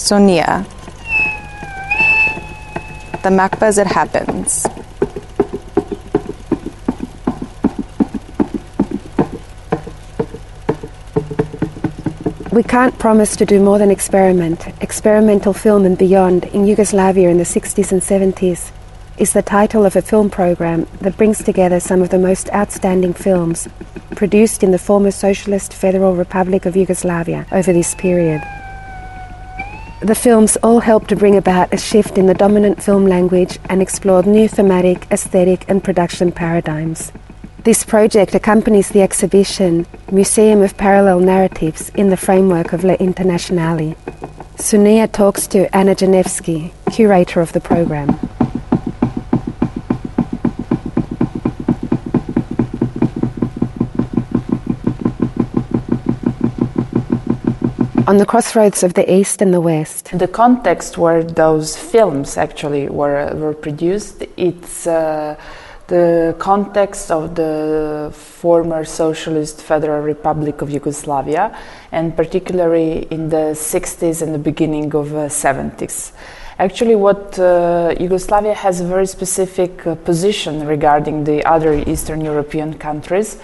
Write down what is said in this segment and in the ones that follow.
Sonia. The MACBA as it happens. We can't promise to do more than experiment. Experimental film and beyond in Yugoslavia in the 60s and 70s is the title of a film program that brings together some of the most outstanding films produced in the former Socialist Federal Republic of Yugoslavia over this period. The films all helped to bring about a shift in the dominant film language and explored new thematic, aesthetic, and production paradigms. This project accompanies the exhibition Museum of Parallel Narratives in the framework of La Internationale. Sonia talks to Ana Janevski, curator of the program. On the crossroads of the East and the West. The context where those films actually were, were produced, it's uh, the context of the former Socialist Federal Republic of Yugoslavia, and particularly in the 60s and the beginning of the uh, 70s. Actually, what uh, Yugoslavia has a very specific uh, position regarding the other Eastern European countries,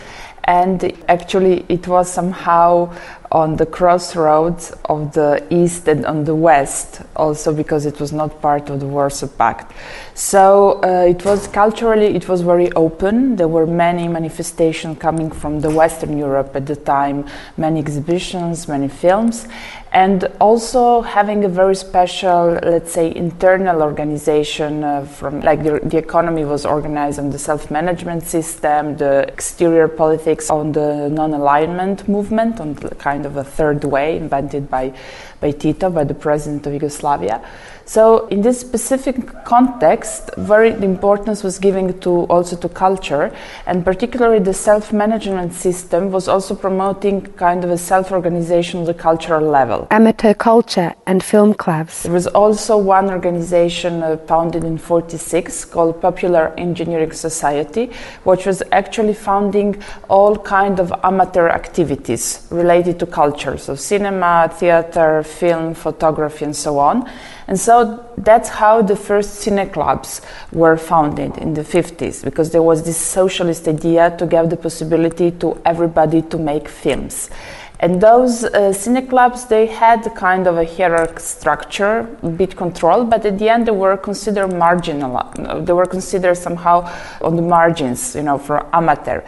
and actually, it was somehow on the crossroads of the east and on the west, also because it was not part of the Warsaw Pact. So uh, it was culturally, it was very open. There were many manifestations coming from the Western Europe at the time, many exhibitions, many films, and also having a very special, let's say, internal organization uh, from like the, the economy was organized on the self-management system, the exterior politics on the non-alignment movement, on the kind of a third way invented by, by Tito, by the president of Yugoslavia. So in this specific context, very importance was given to also to culture, and particularly the self-management system was also promoting kind of a self-organization at the cultural level. Amateur culture and film clubs. There was also one organization uh, founded in 46 called Popular Engineering Society, which was actually founding all kind of amateur activities related to culture, so cinema, theater, film, photography, and so on. And so that's how the first cine clubs were founded in the 50s, because there was this socialist idea to give the possibility to everybody to make films. And those uh, cine clubs, they had kind of a hierarchy structure, a bit control, but at the end they were considered marginal. They were considered somehow on the margins, you know, for amateur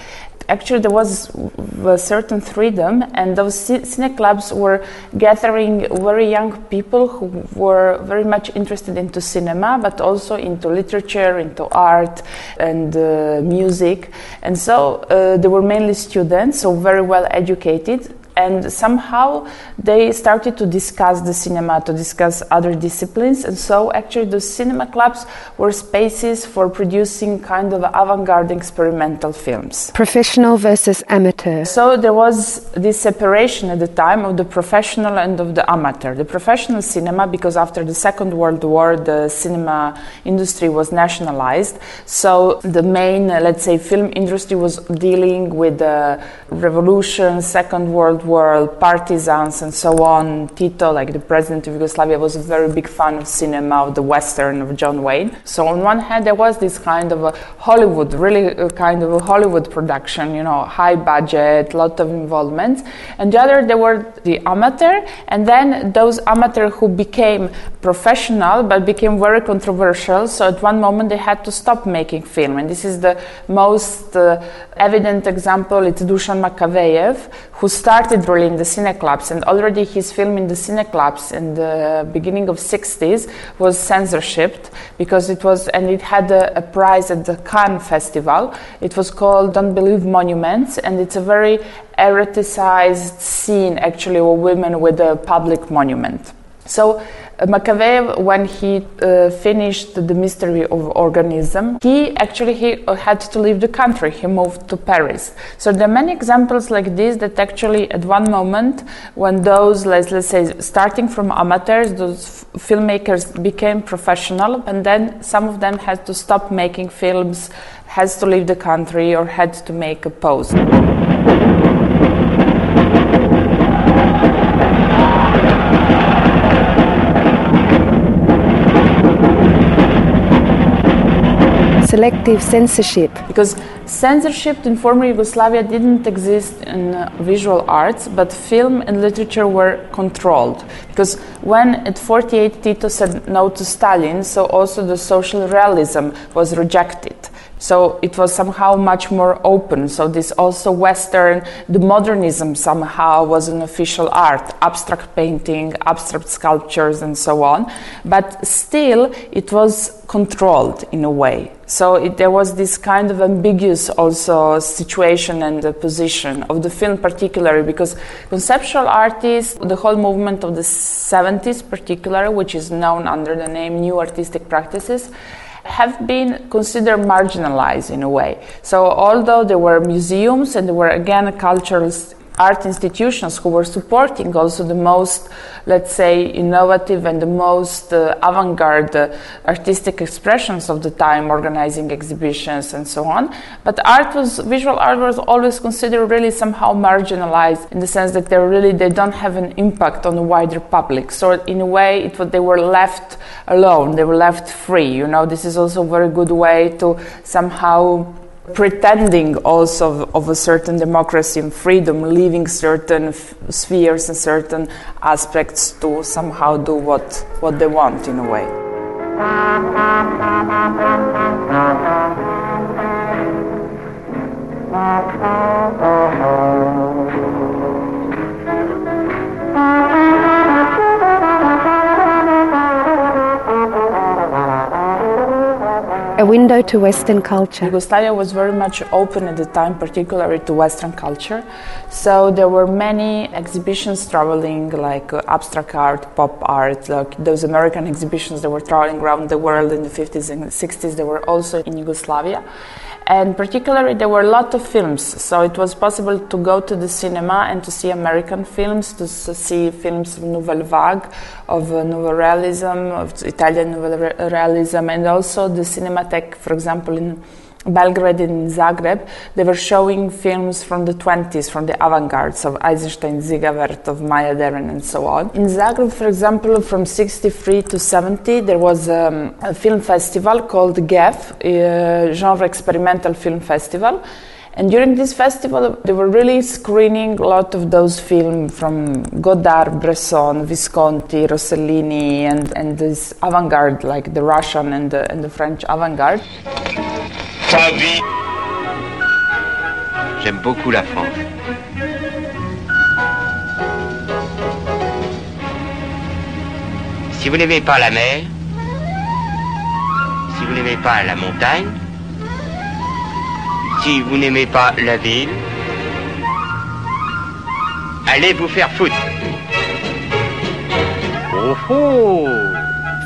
actually there was a certain freedom, and those cine clubs were gathering very young people who were very much interested into cinema, but also into literature, into art, and uh, music. And so uh, they were mainly students, so very well educated, and somehow they started to discuss the cinema, to discuss other disciplines, and so actually the cinema clubs were spaces for producing kind of avant-garde experimental films. Professional versus amateur. So there was this separation at the time of the professional and of the amateur. The professional cinema, because after the Second World War, the cinema industry was nationalized, so the main, let's say, film industry was dealing with the revolution, Second World world, partisans, and so on. Tito, like the president of Yugoslavia, was a very big fan of cinema, of the Western, of John Wayne. So, on one hand, there was this kind of a Hollywood, really a kind of a Hollywood production, you know, high budget, lot of involvement. And the other, there were the amateur, and then those amateur who became professional but became very controversial. So, at one moment, they had to stop making film. And this is the most uh, evident example. It's Dusan Makavejev, who started started in the cine clubs, and already his film in the cine clubs in the beginning of 60s was censorship because it was, and it had a, a prize at the Cannes Festival. It was called "Don't Believe Monuments," and it's a very eroticized scene, actually, of women with a public monument. So Makavejev, when he uh, finished the mystery of organism, he actually he had to leave the country. He moved to Paris. So there are many examples like this that actually, at one moment, when those let's, let's say starting from amateurs, those filmmakers became professional, and then some of them had to stop making films, has to leave the country, or had to make a pause. Selective censorship. Because censorship in former Yugoslavia didn't exist in uh, visual arts, but film and literature were controlled. Because when at 48 Tito said no to Stalin, so also the social realism was rejected. So it was somehow much more open. So this also Western, the modernism somehow was an official art, abstract painting, abstract sculptures, and so on. But still, it was controlled in a way. So it, there was this kind of ambiguous also situation and the position of the film particularly because conceptual artists, the whole movement of the 70s particularly, which is known under the name New Artistic Practices, have been considered marginalized in a way. So, although there were museums and there were again cultural art institutions who were supporting also the most, let's say, innovative and the most uh, avant garde uh, artistic expressions of the time, organizing exhibitions and so on. But art was, visual art was always considered really somehow marginalized in the sense that they really, they don't have an impact on the wider public. So, in a way, it they were left alone, they were left free. You know, this is also a very good way to somehow pretending also of, of, a certain democracy and freedom, leaving certain f- spheres and certain aspects to somehow do what, what they want in a way. Window to Western culture. Yugoslavia was very much open at the time, particularly to Western culture. So there were many exhibitions traveling, like uh, abstract art, pop art, like those American exhibitions that were traveling around the world in the 50s and 60s. They were also in Yugoslavia and particularly there were a lot of films so it was possible to go to the cinema and to see american films to see films of nouvelle vague of uh, nouveau realism of italian nouvelle realism and also the cinematheque for example in Belgrade and Zagreb, they were showing films from the 20s, from the avant-gardes of Eisenstein, Dziga Vertov, of Maya Deren, and so on. In Zagreb, for example, from 63 to 70, there was um, a film festival called GEFF, uh, Genre Experimental Film Festival. And during this festival, they were really screening a lot of those films from Godard, Bresson, Visconti, Rossellini, and, and this avant garde, like the Russian and the, and the French avant garde. J'aime beaucoup la France. Si vous n'aimez pas la mer, si vous n'aimez pas la montagne, si vous n'aimez pas la ville, allez vous faire foutre. Oh oh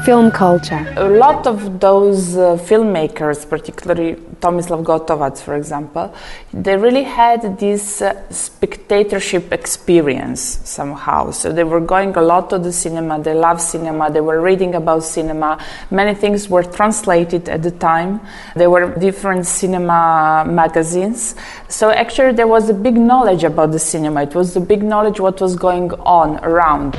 film culture. A lot of those uh, filmmakers, particularly Tomislav Gotovac, for example, they really had this uh, spectatorship experience somehow. So they were going a lot to the cinema, they loved cinema, they were reading about cinema. Many things were translated at the time. There were different cinema magazines. So actually, there was a big knowledge about the cinema. It was a big knowledge what was going on around.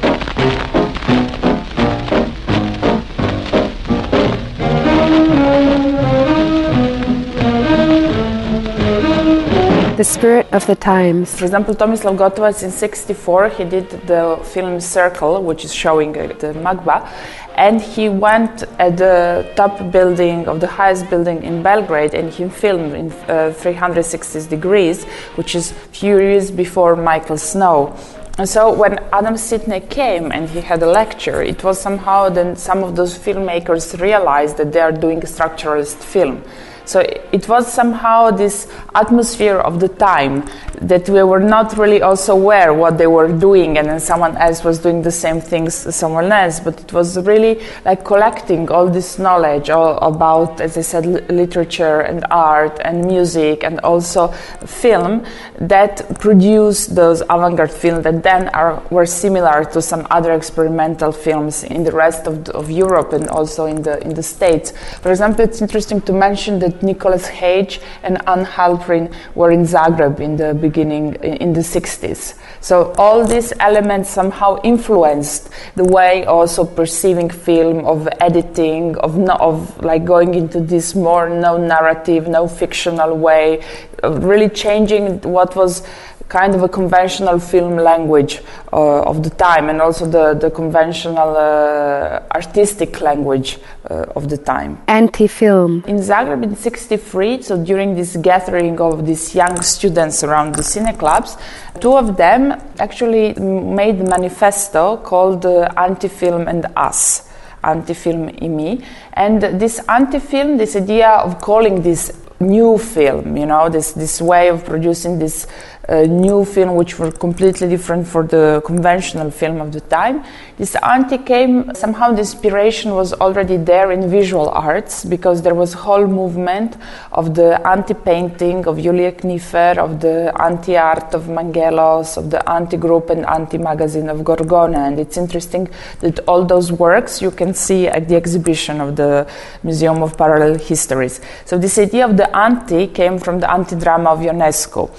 The spirit of the times. For example, Tomislav Gotovac in 64, he did the film Circle, which is showing uh, the Magba, and he went at the top building of the highest building in Belgrade and he filmed in uh, 360 degrees, which is few years before Michael Snow. And so when Adams Sitney came and he had a lecture, it was somehow then some of those filmmakers realized that they are doing structuralist film. So it was somehow this atmosphere of the time that we were not really also aware what they were doing, and then someone else was doing the same things someone else. But it was really like collecting all this knowledge all about, as I said, literature and art and music and also film that produced those avant-garde films that then are were similar to some other experimental films in the rest of, of Europe and also in the in the States. For example, it's interesting to mention that Nicholas Hage and Anne Halprin were in Zagreb in the beginning, in the 60s. So all these elements somehow influenced the way also perceiving film, of editing, of no, of like going into this more no narrative, no fictional way, really changing what was kind of a conventional film language uh, of the time and also the, the conventional uh, artistic language uh, of the time. Anti film. In Zagreb in 63, so during this gathering of these young students around the cine clubs, two of them actually made manifesto called uh, Anti Film and Us anti-film me. And this anti-film this idea of calling this new film you know this this way of producing this a new film which were completely different for the conventional film of the time. This anti came somehow the inspiration was already there in visual arts because there was a whole movement of the anti painting of Julije Knifer, of the anti art of Mangelos, of the anti group and anti magazine of Gorgona. And it's interesting that all those works you can see at the exhibition of the Museum of Parallel Histories. So this idea of the anti came from the anti drama of Ionesco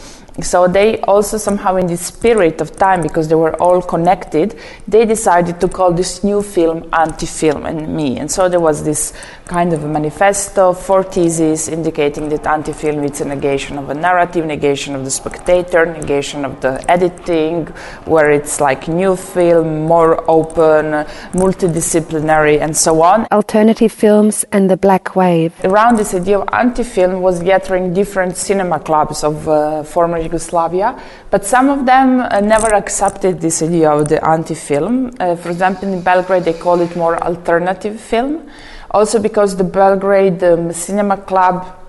so they also somehow in the spirit of time because they were all connected they decided to call this new film anti-film and me. And so there was this kind of a manifesto four theses indicating that anti-film is a negation of a narrative negation of the spectator negation of the editing where it's like new film more open multidisciplinary and so on. Alternative films and the black wave. Around this idea of anti-film was gathering different cinema clubs of uh, former Yugoslavia, but some of them uh, never accepted this idea of the anti-film. Uh, for example, in Belgrade, they call it more alternative film. Also, because the Belgrade um, Cinema Club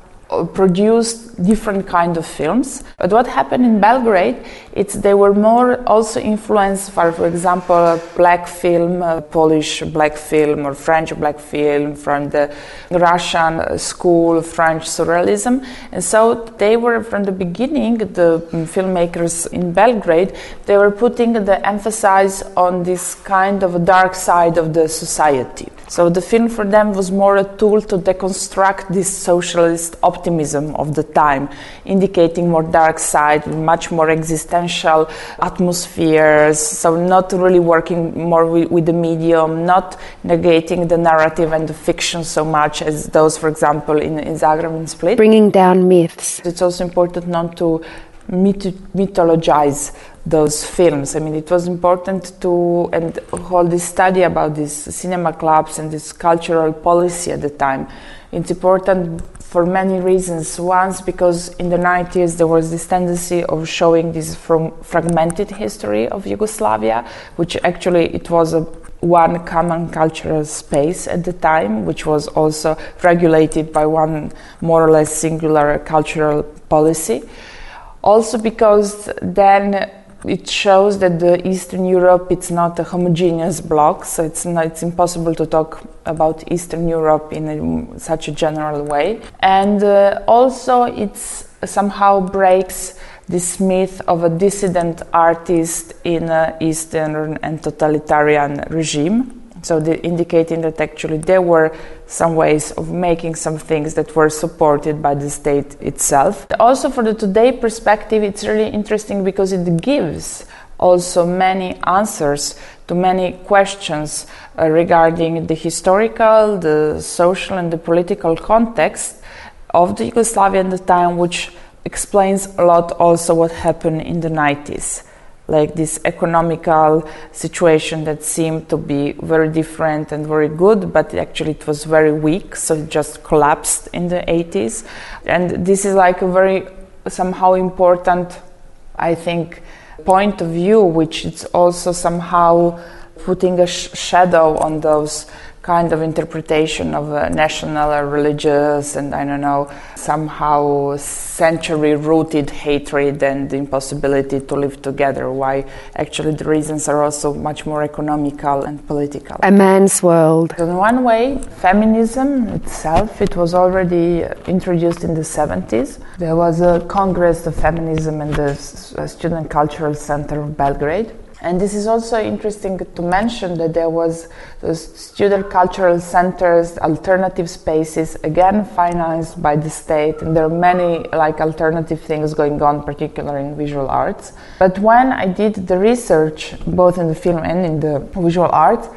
produced different kind of films. But what happened in Belgrade, it's they were more also influenced by, for example, black film, uh, Polish black film or French black film from the Russian school, French surrealism. And so they were from the beginning, the filmmakers in Belgrade, they were putting the emphasis on this kind of dark side of the society. So the film for them was more a tool to deconstruct this socialist optimism of the time, indicating more dark side, much more existential atmospheres. So not really working more with, with the medium, not negating the narrative and the fiction so much as those, for example, in, in Zagreb and Split. Bringing down myths. It's also important not to mythologize those films. I mean, it was important to and hold this study about these cinema clubs and this cultural policy at the time. It's important for many reasons. Once, because in the 90s there was this tendency of showing this from fragmented history of Yugoslavia, which actually it was a one common cultural space at the time, which was also regulated by one more or less singular cultural policy. Also, because then it shows that the Eastern Europe it's not a homogeneous block, so it's not, it's impossible to talk about Eastern Europe in a, such a general way. And uh, also, it somehow breaks this myth of a dissident artist in an Eastern and totalitarian regime. So, indicating that actually there were some ways of making some things that were supported by the state itself. Also, for the today perspective, it's really interesting because it gives also many answers to many questions uh, regarding the historical, the social, and the political context of the Yugoslavia at the time, which explains a lot also what happened in the 90s like this economical situation that seemed to be very different and very good, but actually it was very weak, so it just collapsed in the 80s. And this is like a very somehow important, I think, point of view, which is also somehow putting a sh- shadow on those kind of interpretation of a national or religious and I don't know, somehow century rooted hatred and the impossibility to live together. Why actually the reasons are also much more economical and political. A man's world. In one way, feminism itself, it was already introduced in the 70s. There was a Congress of Feminism in the Student Cultural Center of Belgrade And this is also interesting to mention that there was student cultural centers, alternative spaces, again financed by the state, and there are many like alternative things going on, particularly in visual arts. But when I did the research, both in the film and in the visual arts,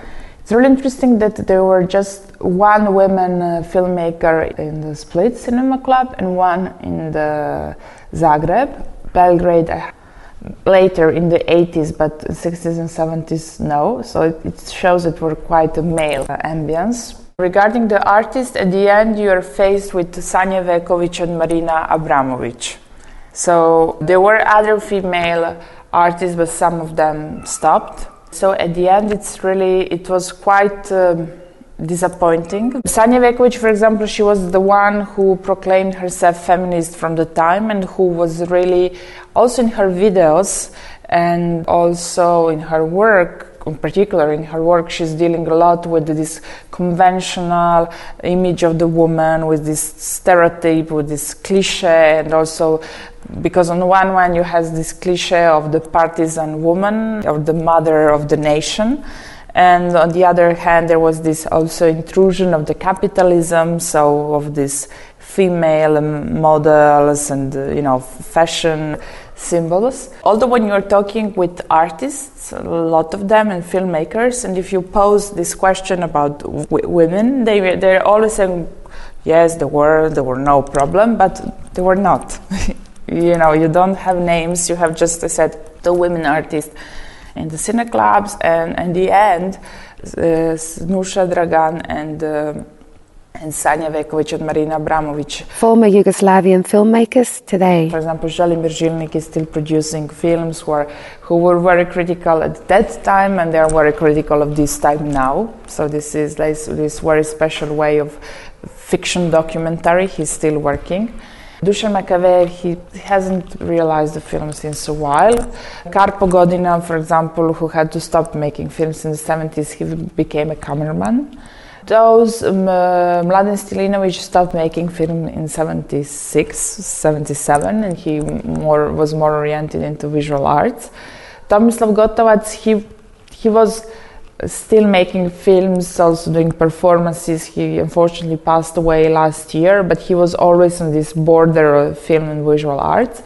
it's really interesting that there were just one woman uh, filmmaker in the Split Cinema Club and one in the Zagreb, Belgrade later in the 80s, but 60s and 70s, no. So it, it shows it were quite a male ambience. Regarding the artist, at the end you are faced with Sanja Ivekovic and Marina Abramovic. So there were other female artists, but some of them stopped. So at the end, it's really it was quite. Um, disappointing. Sanja Ivekovic, for example, she was the one who proclaimed herself feminist from the time and who was really also in her videos and also in her work in particular in her work she's dealing a lot with this conventional image of the woman with this stereotype with this cliche and also because on one hand you have this cliche of the partisan woman or the mother of the nation and on the other hand there was this also intrusion of the capitalism so of these female models and uh, you know fashion symbols. Although when you're talking with artists a lot of them and filmmakers and if you pose this question about w- women they they're always saying yes there were there were no problem but they were not. You know you don't have names you have just said the women artists in the cine clubs, and in the end, uh, Nuša Dragan and uh, and Sanja Ivekovic and Marina Abramovic. Former Yugoslavian filmmakers today. For example, Želimir Žilnik is still producing films where, who were very critical at that time and they are very critical of this time now. So this is this, this very special way of fiction documentary. He's still working. Dusan Makavejev, he hasn't realized the film since a while. Karpo Godina, for example, who had to stop making films in the 70s, he became a cameraman. Those, um, uh, Mladen Stilinovic stopped making film in 76, 77, and he more, was more oriented into visual arts. Tomislav Gotovac, he, he was still making films, also doing performances. He unfortunately passed away last year, but he was always on this border of film and visual arts.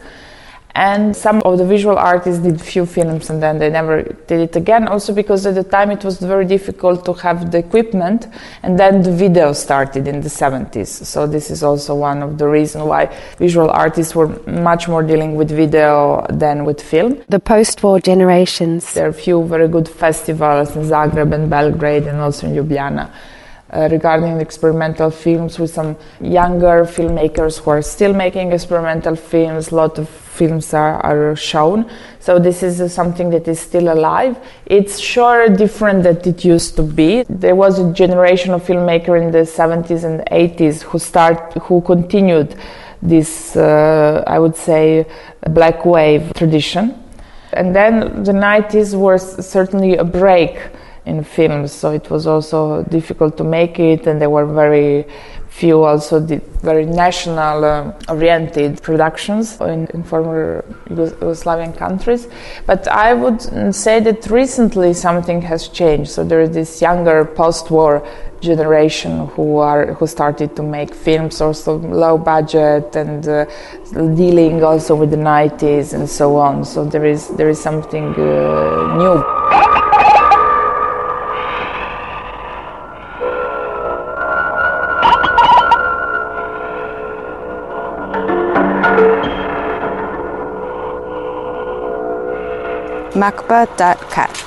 And some of the visual artists did few films and then they never did it again. Also because at the time it was very difficult to have the equipment, and then the video started in the 70s. So this is also one of the reasons why visual artists were much more dealing with video than with film. The post-war generations. There are a few very good festivals in Zagreb and Belgrade and also in Ljubljana. Uh, regarding experimental films with some younger filmmakers who are still making experimental films. A lot of films are, are shown. So this is uh, something that is still alive. It's sure different than it used to be. There was a generation of filmmakers in the 70s and 80s who start who continued this, uh, I would say, black wave tradition. And then the 90s was certainly a break in films, so it was also difficult to make it, and there were very few also very national uh, oriented productions in, in, former Yugoslavian countries. But I would say that recently something has changed. So there is this younger post-war generation who are who started to make films also low budget and uh, dealing also with the 90s and so on. So there is there is something uh, new. macba.cat.